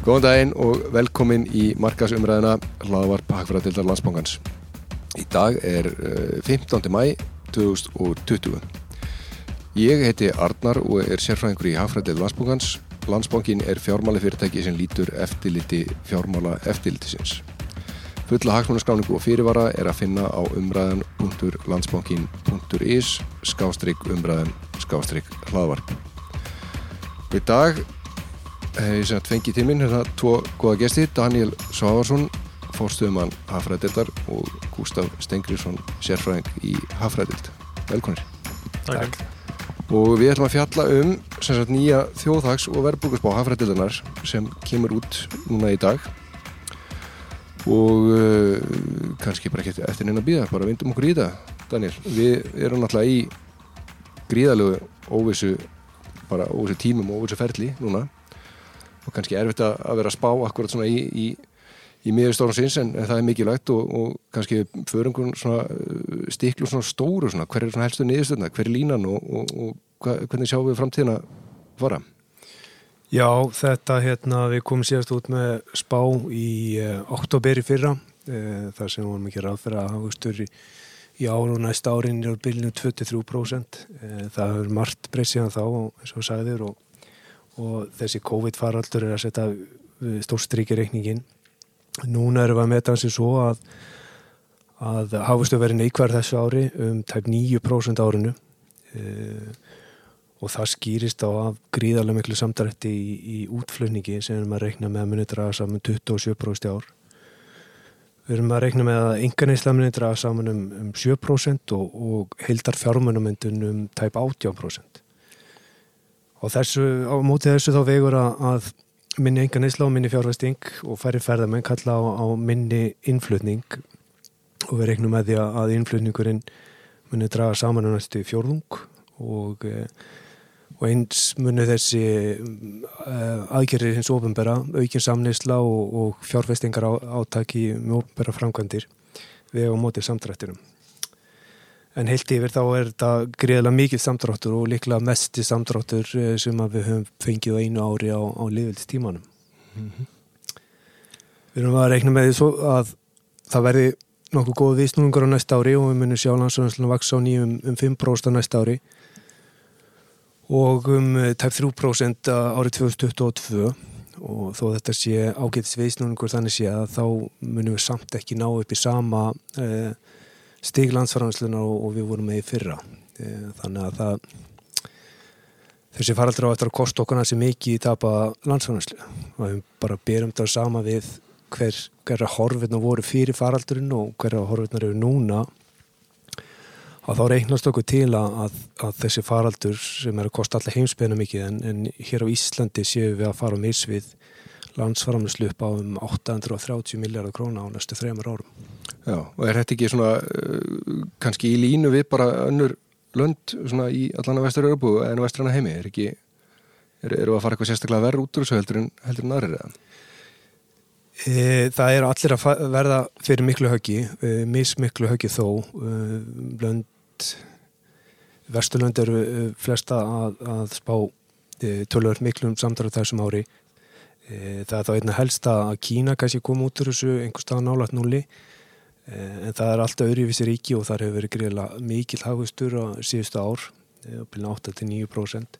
Góðan daginn og velkomin í markasumræðina hlaðvarp Hagfræðildar landsbóngans. Í dag er 15. mæ 2020. Ég heiti Arnar og er sérfræðingur í Hagfræðild landsbóngans. Landsbóngin er fjármáli fyrirtæki sem lítur eftirliti fjármála eftirlitisins. Fulla hagsmunaskráningu og fyrirvara er að finna á umræðan.landsbóngin.is skástrygg umræðan skástrygg hlaðvarp. Í dag hef ég sett fengið til minn hérna tvo goða gesti, Daniel Svávarsson fórstuðumann Hafræðildar og Gustaf Stengriðsson sérfræðing í Hafræðild velkonir Takk. og við ætlum að fjalla um sagt, nýja þjóðhags og verðbúkusbá Hafræðildarnar sem kemur út núna í dag. Og uh, kannski bara ekki eftir neina bíða, bara vindum okkur í það Daniel, við erum náttúrulega í gríðalögu óvissu bara óvissu tímum og óvissu ferli núna og kannski erfitt að vera að spá akkurat svona í, í, í miðurstórum sinns en, en það er mikilvægt og, og kannski förungun svona stiklu svona stóru svona, hver er svona helstu niðurstöðna, hver er línan og, og, og hva, hvernig sjáum við framtíðina fara? Já, þetta hérna, við komum síðast út með spá í uh, oktober í fyrra uh, þar sem vorum ekki ráð fyrir að hafa störi í ára og næsta árin er byrjunum 23% uh, það hefur margt breysiðan þá eins og sagðir og og þessi COVID-faraldur er að setja stórstryki reikningin. Núna erum við að meta hansi svo að, að hafustu verið neikvæður þessu ári um tæp 9% árinu e, og það skýrist á af gríðarlega miklu samdrætti í, í útflöningi sem við erum að reikna með að muni draga saman 27% ár. Við erum að reikna með að enganeysla muni draga saman um, um 7% og, og heildar fjármennumendun um tæp 18%. Og þessu, á mótið þessu þá vegur að, minni enga neysla og minni fjárvæsting og færi ferðamenn kalla á, á minni innflutning og við reiknum með því að innflutningurinn muni draga saman á næstu fjórðung og, og eins muni þessi aðgerrir hins ofinbera, aukinn samneysla og, og fjárvæstingar á, átaki með ofinbera framkvæmdir við á mótið samdrættinum. En heilt yfir þá er þetta greiðilega mikið samdráttur og líklega mesti samdráttur sem við höfum fengið á einu ári á, á liðvildistímanum. Mm -hmm. Við erum að reikna með því að það verði nokkuð góð vísnúningur á næsta ári og við munum sjá landsvöðanslega vaks á nýjum um 5% á næsta ári og um tæp 3% árið 2022 og þó þetta sé ágætis vísnúningur þannig sé að þá munum við samt ekki ná upp í sama eh, stig landsframsluna og, og við vorum með í fyrra. Þannig að það þessi faraldur á eftir að kosta okkur næstu mikið í tapa landsframslu og við bara berum þetta sama við hver, hverja horfirna voru fyrir faraldurinn og hverja horfirna eru núna. Og þá reiknast okkur til að, að þessi faraldur sem er að kosta allir heimspeina mikið en, en hér á Íslandi séum við að fara á misvið landsframslu upp á um 830 miljardar króna á næstu þrejumar árum. Já, og er þetta ekki svona uh, kannski í línu við bara önnur lönd svona í allan að vestur Európu en vestrana heimi, er ekki eru er að fara eitthvað sérstaklega verð út úr þessu heldur en heldur en aðrið eða? E, það er allir að verða fyrir miklu höggi, e, mismiklu höggi þó. E, lönd vesturlönd eru flesta að, að spá tölur miklum samdara þessum ári það er þá einna helsta að Kína kannski kom út úr þessu einhver stað nálat núli en það er alltaf öðruvísi ríki og þar hefur verið greiðilega mikil hagustur á síðustu ár, opilin 8-9%.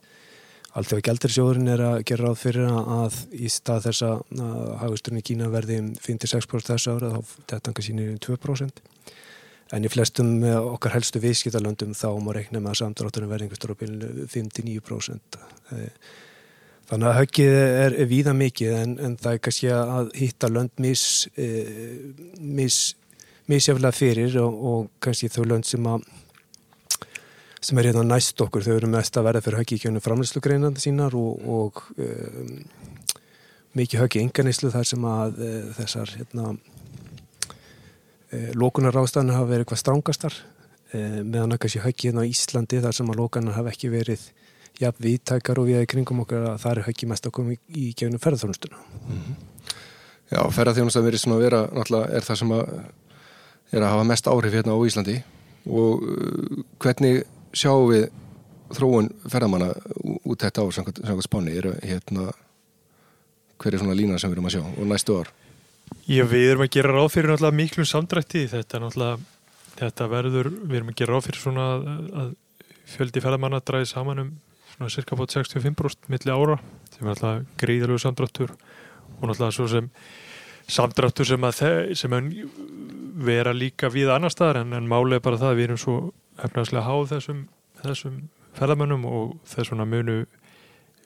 Alltaf gældarsjóðurinn er að gera ráð fyrir að í stað þess að hagusturinn í Kína verði 5-6% þessu ára þá þetta kannski sínir 2%. En í flestum okkar helstu viðskiptalöndum þá má reikna með að samdrátturinn verði einhverstur opilin 5-9%. Þannig að höggið er, víða mikið en, en það er kannski að hitta lönd mis, mis misjaflega fyrir og, og kannski þau lönd sem að sem er hérna næst okkur, þau eru mest að verða fyrir höggi í kjönu framlýslugreinandi sínar og, og um, mikið höggi enganislu þar sem að uh, þessar hérna, uh, lókunar ástæðan hafa verið eitthvað strángastar uh, meðan kannski höggi hérna á Íslandi þar sem að lókunar hafa ekki verið jafn viðtækar og við erum kringum okkur að það er höggi mest að koma í, í kjönu ferðarþjónustuna mm -hmm. Já, ferðarþjónust að verið svona að vera náttúrulega er það sem að er að hafa mest áhrif hérna á Íslandi og uh, hvernig sjáum við þróun ferðamanna út þetta á samkvæmt spáni er hérna hver er svona lína sem við erum að sjá og næstu ár? Já, við erum að gera ráð fyrir náttúrulega miklum samdrætti þetta er náttúrulega þetta verður, við erum að gera ráð fyrir svona að, að fjöldi ferðamanna dræði saman um svona cirka bótt 65% milli ára sem er náttúrulega gríðalögu samdráttur og náttúrulega svo sem samdráttur sem að þeir, sem vera líka við annar staðar en, en málega bara það að við erum svo efnagslega háð þessum, þessum ferðamönnum og þess svona munu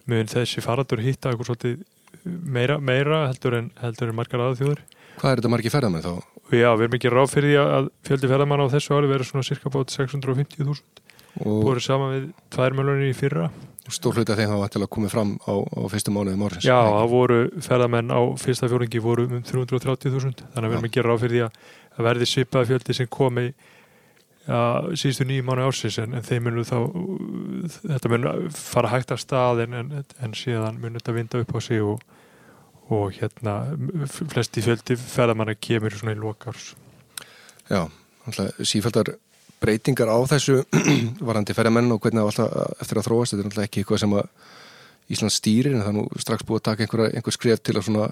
mun þessi faradur hitta eitthvað svolítið meira, meira heldur en, heldur en margar aðþjóður. Hvað er þetta margi ferðamenn þá? Já, við erum ekki ráð fyrir því að fjöldi ferðamann á þessu ári verður svona cirka bát 650.000 og voru saman við 2 miljonir í fyrra. Stór hluti að þeim hafa til að komið fram á, á fyrstu mánuðum orðins. Já, það voru ferðamenn á fyrsta fjóringi voru um 330.000 þannig að við erum ekki ráð fyrir því að, að verði svipaði fjöldi sem komi síðustu nýjum mánu ársins en, en þeim munu þá þetta munu fara hægt að stað en, en, en síðan munu þetta vinda upp á sig og, og hérna flesti fjöldi ferðamanna kemur svona í lokars Já, sífældar breytingar á þessu varandi ferðamenn og hvernig það alltaf eftir að þróast, þetta er alltaf ekki eitthvað sem að Íslands stýrir en það er nú strax búið að taka einhver, einhver skref til að svona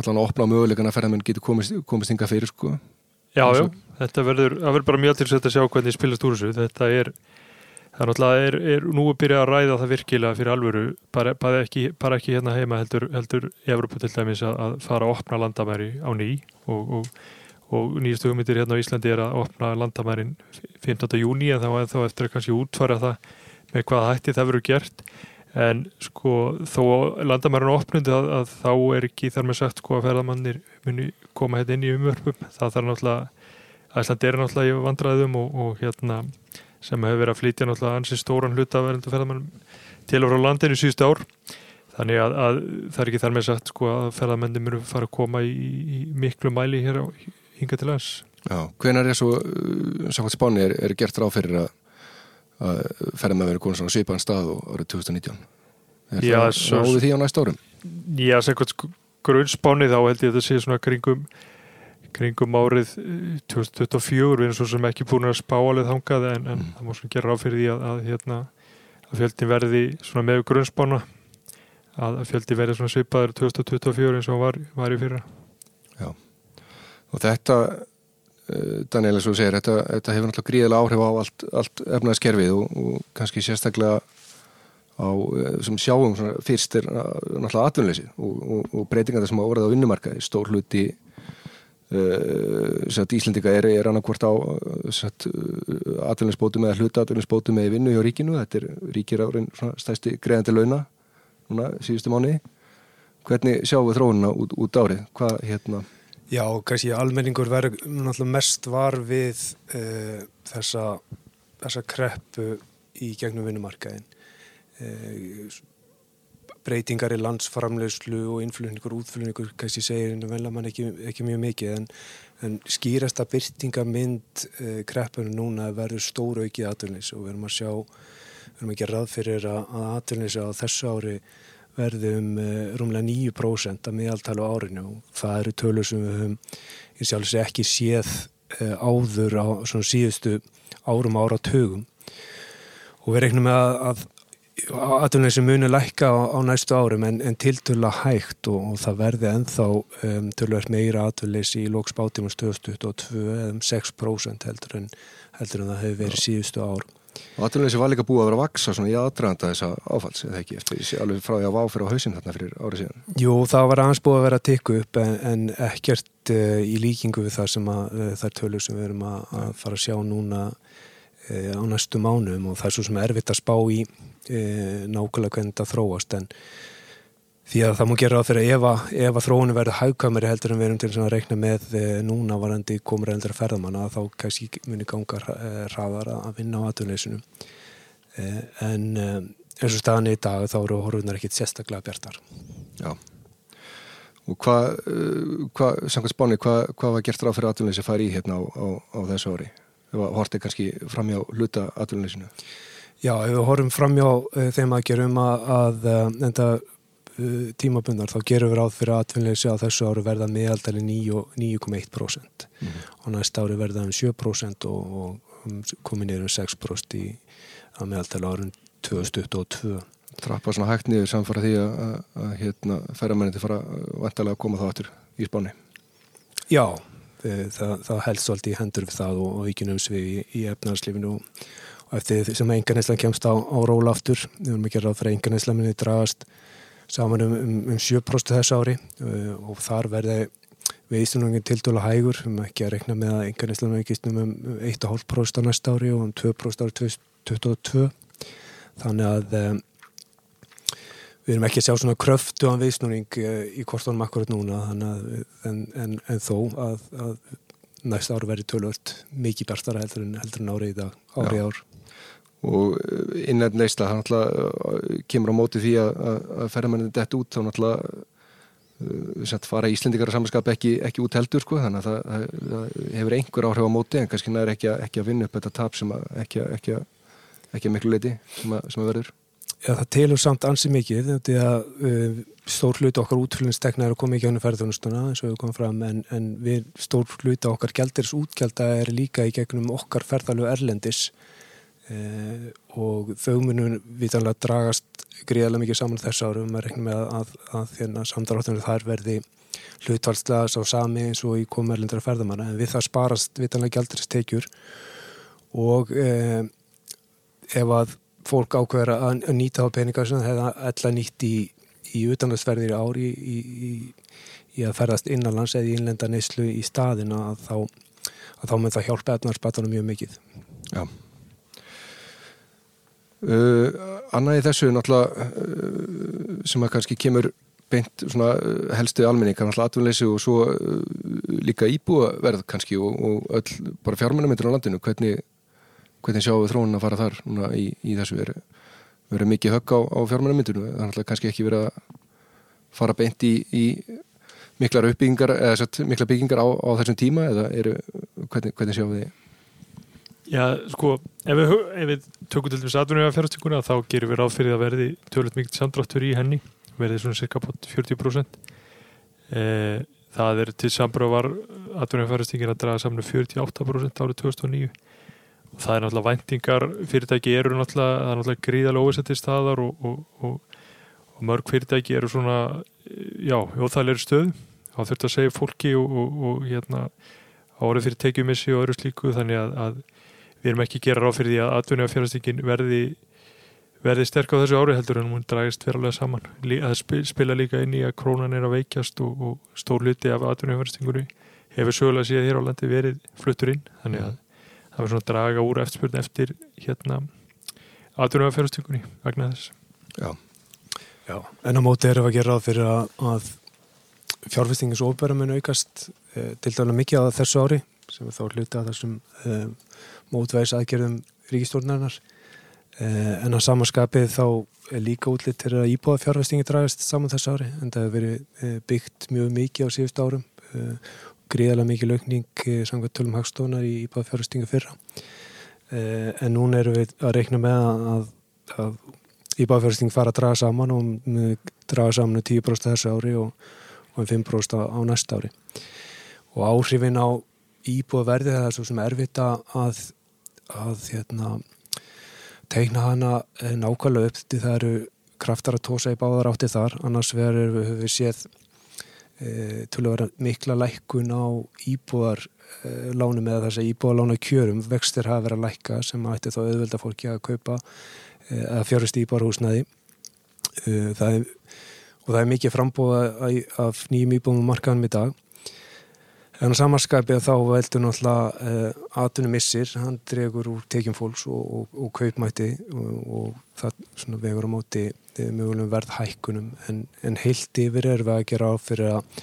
allan að opna á mögulegan að ferðamenn getur komist, komist yngar fyrir sko. Já, já, þetta verður, verður bara mjög til að sjá hvernig spilast úr þessu, þetta er það er náttúrulega, er, er nú að byrja að ræða það virkilega fyrir alvöru, bara, bara, ekki, bara ekki hérna heima heldur, heldur Evropa til dæmis að, að fara að opna landamæri á ný og, og, og nýjastu hugmyndir hérna á Íslandi er að opna landamærin 15. júni en þá eftir að kannski útfara það með hvaða hætti það verður gert en sko þó landamærun opnundi að, að þá er ekki þar með sagt sko að ferðamannir muni koma hérna inn í umvörpum það þarf náttúrulega Æsland er náttúrulega í vandraðum og, og hérna sem hefur verið að flytja náttúrulega ansi stóran hluta að verðandu ferðamenn til og frá landinu síðustu ár þannig að, að það er ekki þar með sagt sko að ferðamennin munu fara að koma í, í miklu mæli hér á hinga til lands. Já, hvenar er svo uh, samkvæmt spáni er, er gert ráð fyrir að að ferðamenn verið konar svona svipaðan stað árið 2019 Er Já, það svo- ráðið því á næsta árum? Já, samkvæmt grunnspáni þá held ég að þetta sé svona kringum kringum árið eh, 2024 við erum svo sem ekki búin að spá alveg þangað en, en Mm. það má svona gera ráð fyrir því að, að, hérna, að fjöldin verði svona með grunnspána að að fjöldin verði svona svipaður 2024 eins og var, var í fyrra Og þetta, uh, Daniel, eins og segir, þetta, þetta hefur náttúrulega gríðilega áhrif á allt, allt efnaðskerfið og, og kannski sérstaklega á, uh, sem sjáum fyrst er uh, náttúrulega atvinnleysi og, og, og breytingar sem hafa orðið á vinnumarkaði, stór hluti uh, satt Íslendinga er, er annarkvort á satt, atvinninsbótum eða hluta atvinninsbótum eða vinnu hjá ríkinu, þetta er ríkir árin stæsti greiðandi launa núna síðustu mánuði. Hvernig sjáum við þróunina út, út árið? Hvað hérna Já, kannski almenningur verður náttúrulega mest var við uh, þessa, þessa kreppu í gegnum vinnumarkaðin. Uh, breytingar í landsframlegslu og innflutningur, útflutningur, kannski segir en vel að mann ekki, ekki mjög mikið, en, en skýrasta byrtingamind uh, kreppunum núna verður stóru aukið atvinnleysi og við erum að sjá, við erum ekki ráð fyrir að, að atvinnleysi á þessu ári verði um uh, rúmlega 9% að miðaltala á árinu og það eru tölur sem við höfum í sjálfsög ekki séð uh, áður á svona síðustu árum ára tögum og við reiknum með að, að aðtunlega muni lækka á, á næstu árum en, en tiltöla hægt og, og það verði ennþá um, tölvert meira aðtunleysi í lóksbátum 2022 eða um 6% heldur en, heldur en það hefur verið síðustu árum. Og atvinnuleysi var líka búið að vera að vaksa svona í aðdraðanda þessa áfalls, eða ekki, eftir þessi alveg frá því að vá fyrir á hausinn þarna fyrir árið síðan. Jú, það var aðeins búið að vera að tikka upp en, en ekkert uh, í líkingu við það sem að uh, þær tölur sem við erum að, að fara að sjá núna uh, á næstu mánum og það er svo sem er erfitt að spá í nákvæmlega hvernig þetta þróast en því að það má gera það fyrir ef að, að þróunum verður haugkameri heldur en við erum til að reikna með núna varandi komur eldra ferðamanna þá kannski muni ganga hraðar að vinna á atvinnuleysinu en eins og staðan í dag þá eru horfunar ekkit sérstaklega bjartar. Já. Og hvað, hva, samkvæmt spáni, hvað hva var gert ráð fyrir atvinnleysi að fara í hérna á, á, á þessu ári? Hortið kannski framjá hluta atvinnuleysinu? Já, ef við horfum framjá þeim að gerum að, að enda tímabundar þá gerum við ráð fyrir atvinnleysi á þessu ári verða meðaldali 9,1% mm. og næsta ári verða um 7% og, og komið niður um 6% í, á meðaldali árum 2022. trappa svona hægt niður samfara því að, að, að hérna, ferramennandi fara vantarlega að koma þá aftur í spáni Já, það, það helst svolítið í hendur við það og, og ekki nömsvið í, í efnarslífinu og, eftir því sem engarneslan kemst á, á róla aftur, við erum ekki ráð fyrir engarneslan minni dragast saman um, um, um 7% þessu ári uh, og þar verði viðstunungin til dóla hægur, við erum ekki að rekna með að engarneslan veikist um 1,5% á næsta ári og um 2% ári 2022 þannig að um, við erum ekki að sjá svona kröftu á viðsnúning í kortónum akkurat núna. Að, en, en, en þó að, að næsta ár verið tölvöld mikið bjartara heldur en, heldur en árið í dag, árið ár og innætt neysla hann alltaf kemur á móti því að, að ferðarmennin dett út þá alltaf uh, fara Íslendikar að samanskap ekki, ekki út heldur sko, þannig að það, það hefur einhver áhrif á móti en kannski næri ekki, ekki að vinna upp þetta tap sem ekki, ekki, miklu leiti sem að, sem að verður. Já, það telur samt ansi mikið því að uh, stór hluti okkar útflunnstekna er að koma ekki á hennu ferðunustuna eins og við komum fram en, en við stór hluti okkar gældirs útgjálta er líka í gegnum okkar ferðalög erlendis og þau munum vitanlega dragast gríðarlega mikið saman þess árum að rekna með að, að, þérna samdráttunum þar verði hlutvalslega sá sami eins og í koma erlendra ferðamanna en við það sparast vitanlega gældirs tekjur og uh, ef að fólk ákveður að nýta á peningar sem það hefði alltaf nýtt í, í utanlandsferðir ári í, í, í að ferðast innanlands eða í innlenda neyslu í staðin að þá, þá mun það hjálpa efnarspatunum mjög mikið. Já. Uh, annað í þessu náttúrulega uh, sem að kannski kemur beint svona uh, helstu almenning náttúrulega atvinnleysi og svo líka íbúaverð kannski og, og öll bara fjármennamyndir á landinu hvernig hvernig sjáum við þróun að fara þar núna í, í þessu veru, veru mikið högg á, á fjármennamyndinu, þannig að kannski ekki verið að fara beint í, í miklar uppbyggingar eða satt, miklar byggingar á, á þessum tíma eða eru, hvernig, hvernig sjáum við þið? Já, sko, ef við, ef við tökum til dæmis aðvunlega fjárhastinguna þá gerum við ráð fyrir að verði tölvöld mikið samdráttur í henni, verði svona cirka 40% eh, það er til sambróvar aðvunlega fjárhastingin að draga saman 48% árið 2009 og það er náttúrulega væntingar fyrirtæki eru náttúrulega, það er náttúrulega gríðarlega óvisetti staðar og, og, og, og mörg fyrirtæki eru svona já, óþægilegri stöð þá þurft að segja fólki og hérna árið fyrir tekjumissi og öðru slíku þannig að, að við erum ekki að gera ráð fyrir því að atvinni af fjárhastingin verði verði sterk á þessu ári heldur en hún dragist verulega saman. Það spila líka inn í að krónan er að veikjast og stór hluti af atvinni af fjárhastingunni hefur sögulega síðan hér á landi verið fluttur inn. Þannig að það var svona að draga úr eftirspurn eftir hérna aðverðum að fjárhastökunni vegna þess. Já. Já, en á móti erum við að gera ráð fyrir að, að fjárfestingins ofbæra mun aukast e, til dæla mikið á þessu ári sem er þá hluti að þessum e, mótvæðis aðgerðum ríkistórnarinnar e, en á samanskapið þá er líka útlitt til að íbúa fjárfestingi dragast saman þessu ári en það hefur verið byggt mjög mikið á síðust árum gríðarlega mikið laukning samkvæmt tölum hagstofunar í íbáð fjárhustingu fyrra. En núna erum við að reikna með að, að íbáð fjárhusting fara að draga saman og draga saman um 10% þessu ári og, og 5% á, á næsta ári. Og áhrifin á íbúð verði það er svo sem erfitt að að hérna teikna hana nákvæmlega upp til það eru kraftar að tósa í báðar átti þar. Annars verður við, við séð e, til að vera mikla lækkun á íbúðar e, lánum eða þess að íbúðalána kjörum. Vextir hafa verið að lækka sem ætti þá auðvelda fólki að kaupa e, að fjárist íbúðarhúsnaði það er og það er mikið frambóða af nýjum íbúðum markaðanum í dag en á samarskapið þá veldur náttúrulega uh, atunum missir, hann dregur úr tekjum fólks og, og, og kaupmætti og, og það vegur á móti mögulegum verðhækkunum. En, en heilt yfir er við að gera á fyrir að,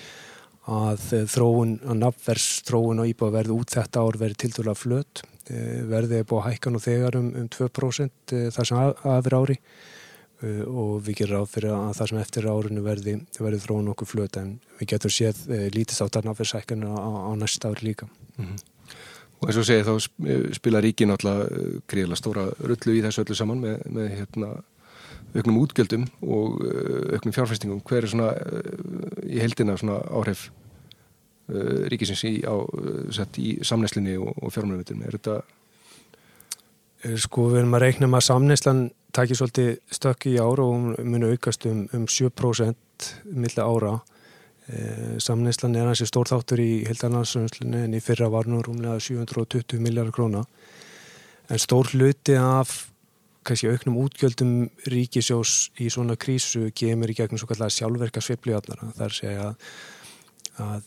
að þróun, að nafnvers þróun og íbúið verði út þetta ár verði til dæla flött verði búið að hækka nú þegar um, um 2% þar sem aðver ári og við gerum ráð fyrir að það sem eftir árinu verði, verði þróun okkur flött en við getum séð uh, lítist átt að nafnvershækkanu á, á næsta ári líka. Mm -hmm. Og eins og segið þá spila ríkin alltaf gríðilega stóra rullu í þessu öllu saman með, með hérna auknum útgjöldum og auknum fjárfæstingum hver er svona í heldina svona áhrif uh, ríkisins í, á, í samnæslinni og, og fjármjörnveitum er þetta Sko við erum að reikna með að samnæslan takir svolítið stökki í ára og muni aukast um, um 7% milli ára. E, samneislan er hansi stór þáttur í hildarnarsönslunni en í fyrra var nú rúmlega 720 miljardar króna. En stór hluti af kannski auknum útgjöldum ríkisjós í svona krísu kemur í gegnum svo kallega sjálfverka er að segja að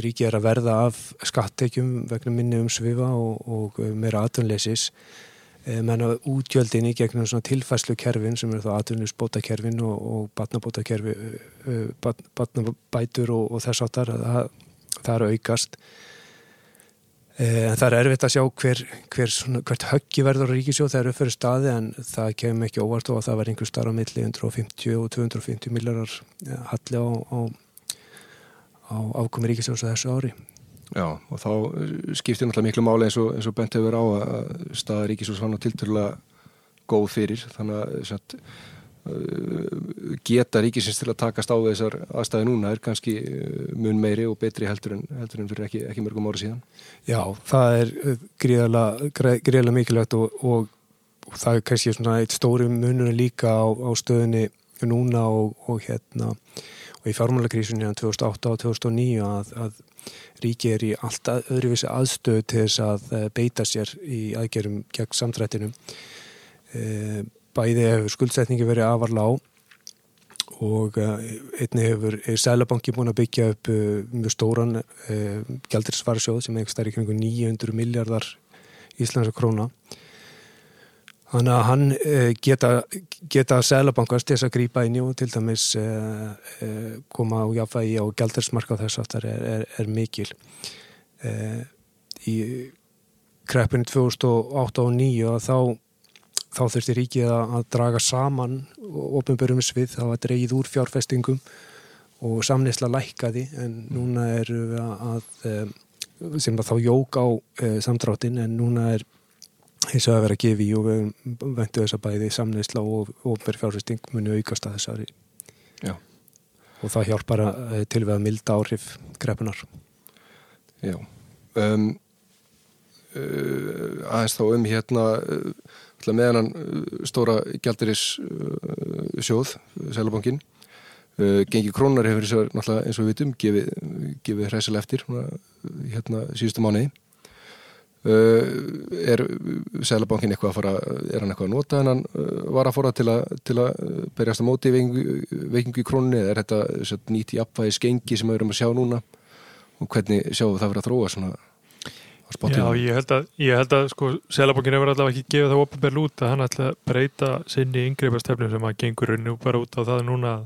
ríki er að verða af skattekjum vegna minni um svifa og, og meira aðtunleisis Eh, menna útgjöldinni gegnum svona tilfæslu kerfin sem eru þá atvinnisbótakerfin og, og batnabótakerfi eh, bat, batnabætur og, og þess áttar það, það er aukast. Eh, en það er erfitt að sjá hver, hver svona, hvert höggi verður á ríkisjóð þegar upp fyrir staði en það kemur ekki óvart og það var einhver starf á milli 150 og 250 millarar halli á, á, á ákomi ríkisjóðs á þessu ári Já, og þá skiptir náttúrulega miklu máli eins og, eins og bent hefur á að staða Ríkisús hann á tilturlega góð fyrir, þannig að satt, uh, geta Ríkisins til að takast á þessar aðstæði núna er kannski mun meiri og betri heldur en, heldur en fyrir ekki, ekki mörgum ári síðan. Já, það er gríðarlega mikilvægt og, og, og það er kannski svona eitt stóri munur líka á, á stöðunni núna og, og hérna og í fjármálagrísunni á 2008 og 2009 að, að ríki er í alltaf öðruvísi aðstöð til þess að eh, beita sér í aðgerum gegn samtrættinum. Eh, bæði hefur skuldsetningi verið afar lág og eh, einni hefur Sælabanki búin að byggja upp mjög stóran gældirisvarsjóð sem er í kring 900 miljardar íslenska króna Þannig að hann eh, geta, geta selabankast þess að grýpa inn í og til dæmis eh, eh, koma á jáfægi á gældarsmarka þess aftar er, er, er mikil. Í kreppinu 2008 og 2009 þá, þá þurfti ríkið að draga saman ofinbörum svið, það var dreigið úr fjárfestingum og samneisla lækkaði en núna er að, sem að þá jók á samdráttin en núna er eins og að vera að gefa í og við vendu þess að bæði samneisla og ofnverð fjárfesting muni aukast að þessari. Já. og það hjálpar að, til við að milda áhrif grepunar Já. Um, uh, aðeins þá um hérna uh, meðan uh, stóra gældiris uh, sjóð Sælabankin uh, gengi krónar hefur eins og við vitum gefið, hræsileg eftir hérna síðustu mánuði. Uh, er Sælabankin eitthvað að fara er hann eitthvað að nota en hann uh, var að fóra til að, til að berjast á móti veikingu, í krónunni eða er þetta nýtt í apvæði skengi sem við erum að sjá núna? Og hvernig sjáum við það verið að þróa svona Já, ég held að, ég held að sko, Sælabankin hefur allavega ekki gefið það opinberð út að hann ætla að breyta sinni yngreifastefnum sem að gengur raun og bara út á það núna að,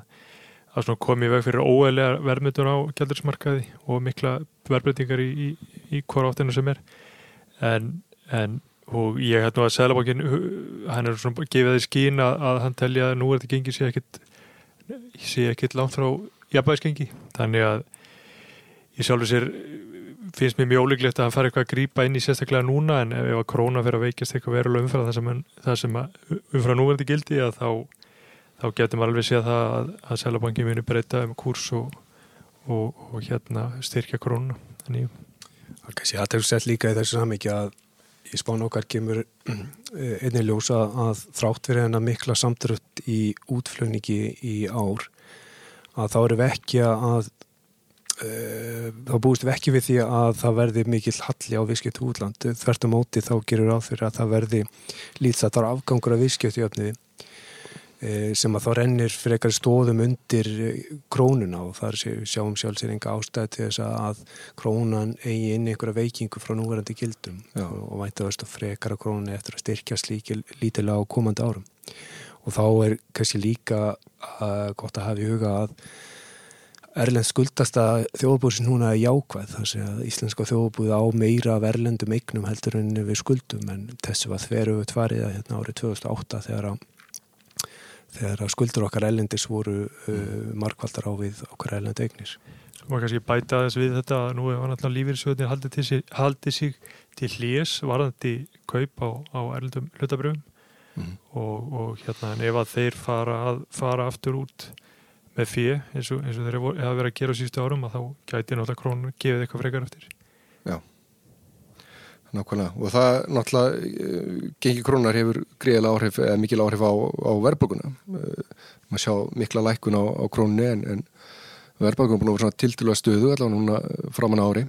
að komi veg fyrir óæðlega verðmyndun á gældursmarkaði og mikla verðbreytingar í, í, í hvora áttinu sem er en, en og ég hætti nú að Sælabankin hann er svona gefið því skín að, að hann telja að nú er þetta gengið sé ekkit sé ekkit langt frá jafnvægisgengi. Þannig að ég sjálfur sér finnst mér mjög ólíklegt að hann fari eitthvað að grýpa inn í sérstaklega núna en ef að króna fyrir að veikast eitthvað verulega umfram það sem, það sem umfram núverði gildi að þá, þá getur maður alveg séð það að, að Sælabankin muni breyta um kurs og, og, og hérna styrkja krónuna þannig að Það er kannski aðtækksett líka í þessu samvikið að í spán okkar kemur eh, einnig ljósa að þrátt fyrir hennar mikla samtrött í útflöningi í ár að þá eru ekki að e, þá búist ekki við því að það verði mikill halli á viðskipt útland þvert á móti þá gerur áfyrir að það verði lítsatar afgangur af viðskipt í öfniði sem að þá rennir eitthvað stóðum undir eh, krónuna og þar sjáum sjálfsýringa ástæði til þess að krónan eigi inn einhverja veikingu frá núverandi gildum Já. og vænt að frekara krónuna eftir að styrkjast lítilega á komandi árum og þá er kannski líka uh, gott að hafa í huga að Erlend skuldasta þjóðbúðsinn núna er jákvæð þar sem að íslenska þjóðbúð á meira af erlendum eignum heldur en við skuldum en þessu var þveru tvariða hérna árið 2008 þegar að þegar skuldur okkar ellendis voru uh, markvaldar á við okkar ellendi eignir. Svo maður kannski bæta þess við þetta að nú er náttúrulega lífyrirsöðunir haldið, haldið sig til hlýs varðandi kaup á, á erlendum hlutabröfum mm. og, og hérna en ef að þeir fara, að, fara aftur út með fyrir eins og, eins og þeir hafa verið að gera sístu árum að þá gæti náttúrulega krónur gefið eitthvað frekar eftir. Nákvæmlega. Og það náttúrulega uh, gengi krónar hefur greiðilega áhrif eða mikil áhrif á, á verðbólguna. Uh, maður sjá mikla lækun á, á krónni en, en verðbólguna er búin að vera svona tildulega stöðu allavega núna framan á ári.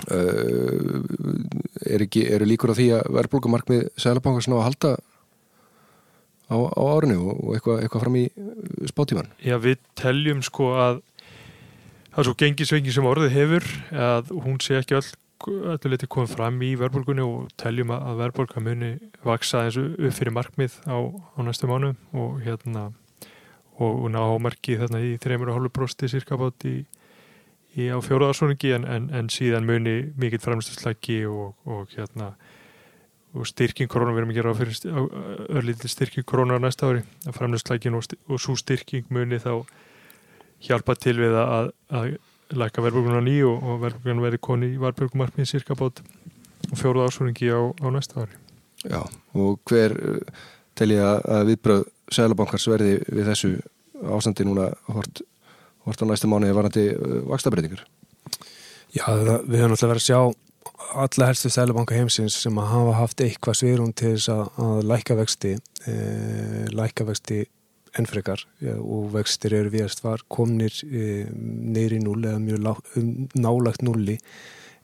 Er ekki, eru líkur á því að verðbólgumarkmið Sælabanka svona að halda á, á árinu og, og eitthvað, eitthvað fram í spátíman Já, við teljum sko að það er svo gengisvengi sem orðið hefur að hún sé ekki öll öllu liti komið fram í verðbólgunni og teljum að verðbólga muni vaksa eins og upp fyrir markmið á, á næstu mánu og hérna og ná ámarki þarna í 3,5% cirka bát í, í á fjóruðarsóningi en, en, en síðan muni mikill framstöðslæki og, og hérna og styrking korona, við erum gera á fyrir örlítið styrking korona á næsta ári að framstöðslækin og, og svo styrking muni þá hjálpa til við að, að læka verðbúrgunar ný og, og verðbúrgunar verði koni í varbergumarkmið cirka bát og fjóruð ásvöringi á, á næsta ári. Já, og hver tel ég að viðbröð Sælabankars verði við þessu ástandi núna hort, hort á næsta mánuði varandi uh, vakstabreitingur? Já, það, við höfum alltaf verið að sjá alla helstu Sælabanka heimsins sem að hafa haft eitthvað svirum til þess að, að læka vexti e, læka ennfrekar og vextir eru viðast var komnir e, neyri núl eða mjög lá, um, nálagt núli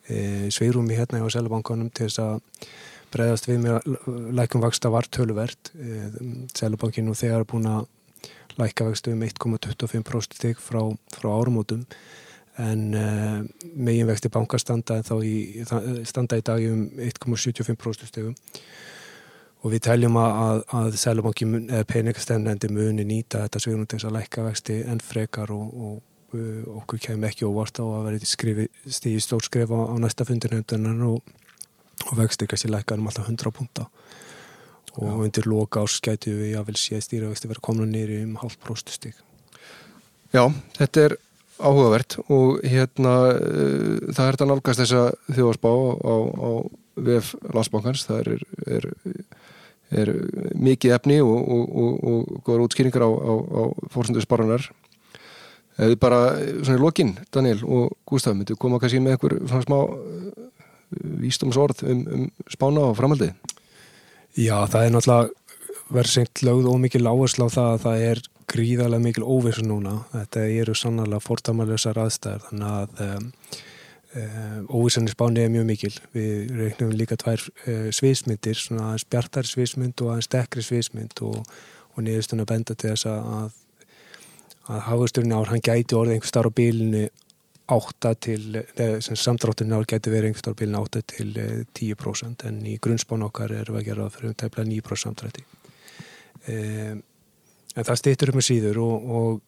e, sveirumi hérna á Sælabankanum til þess að bregðast við með lækum vaksta var töluvert. E, Sælabankinu þegar er búin að læka vextu um 1,25% stig frá, frá árumótum en uh, megin vexti bankar standa, í, standa í dag um 1,75% stigum og við teljum að, að, að Sælubanki eða peningastefnendi muni nýta þetta svigrum til þess að lækka vexti en frekar og, og uh, okkur kemur ekki óvart á að vera stíði stór skrif á, á næsta fundinöndunar og, og vexti kannski lækka um alltaf 100 punta og Já. undir loka ás gætu við að vel sé stýravexti vera komna nýri um halvt próstustík Já, þetta er áhugavert og hérna uh, það er þetta nálgast þess að þjóðarsbá á, á VF landsbankans. Það er, er, er mikið efni og, og, og, og góður útskýringar á, á, á fórsendu sparunar eða bara svona í lokin Daniel og Gustaf myndu koma kannski með einhver svona smá uh, vístumsorð um, um spána og framhaldið Já, það er náttúrulega verið sengt lögð og mikið á það að það er gríðarlega mikil óvissu núna. Þetta eru sannarlega fórtamalösar aðstæðar þannig að um, um, óvissan í spáni er mjög mikil. Við reiknum líka tvær uh, sviðsmyndir, svona aðeins bjartar sviðsmynd og aðeins dekkri sviðsmynd og, og niðurstunni að benda til þess að, að hafusturinn ár hann gæti orðið einhver starf á bílinu 8 til, samdrátturinn ár gæti verið einhver starf á bílinu 8 til 10% en í grunnspán okkar erum við að gera fyrir um tæmlega 9% samdrætti. Um, en það stýttur um með síður og, og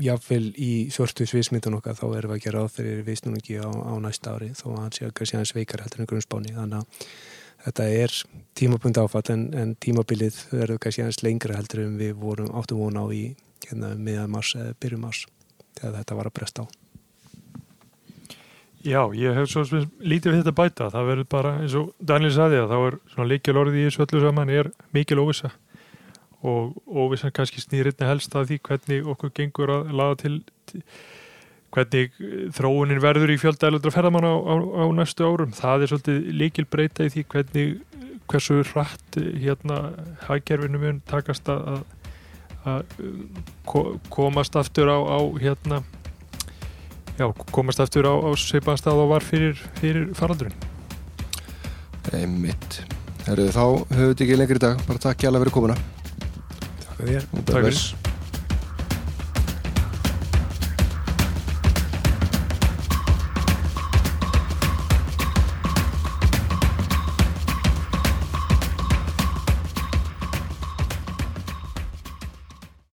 jáfnvel í svörtu sviðsmyndun okkar þá erum við að gera á þeirri viðsnúningi á, á næsta ári þó að hann sé að kannski hans veikar heldur en grunnspáni þannig að þetta er tímapunkt áfatt en, en tímabilið verður kannski hans lengra heldur en við vorum áttum vona á í hérna, miðan mars eða byrjum mars þegar þetta var að bresta á. Já, ég hef svo lítið við þetta bæta. Það verður bara eins og Daniel saði að þá er líkjal orðið í þessu öllu saman er mikil óvisa og óvissan kannski snýrinn helst að því hvernig okkur gengur að laða til, til hvernig þróunin verður í fjöldælundra ferðamann á, á, á næstu árum. Það er svolítið líkil breyta í því hvernig hversu hratt hérna hagkerfinu mun takast að, að komast aftur á, á hérna já, komast aftur á, seipanstað og var fyrir, fyrir faraldurinn. Einmitt. Herðu þá höfum við ekki lengri dag. Bara takk hjá alla fyrir komuna Takk fyrir Takk fyrir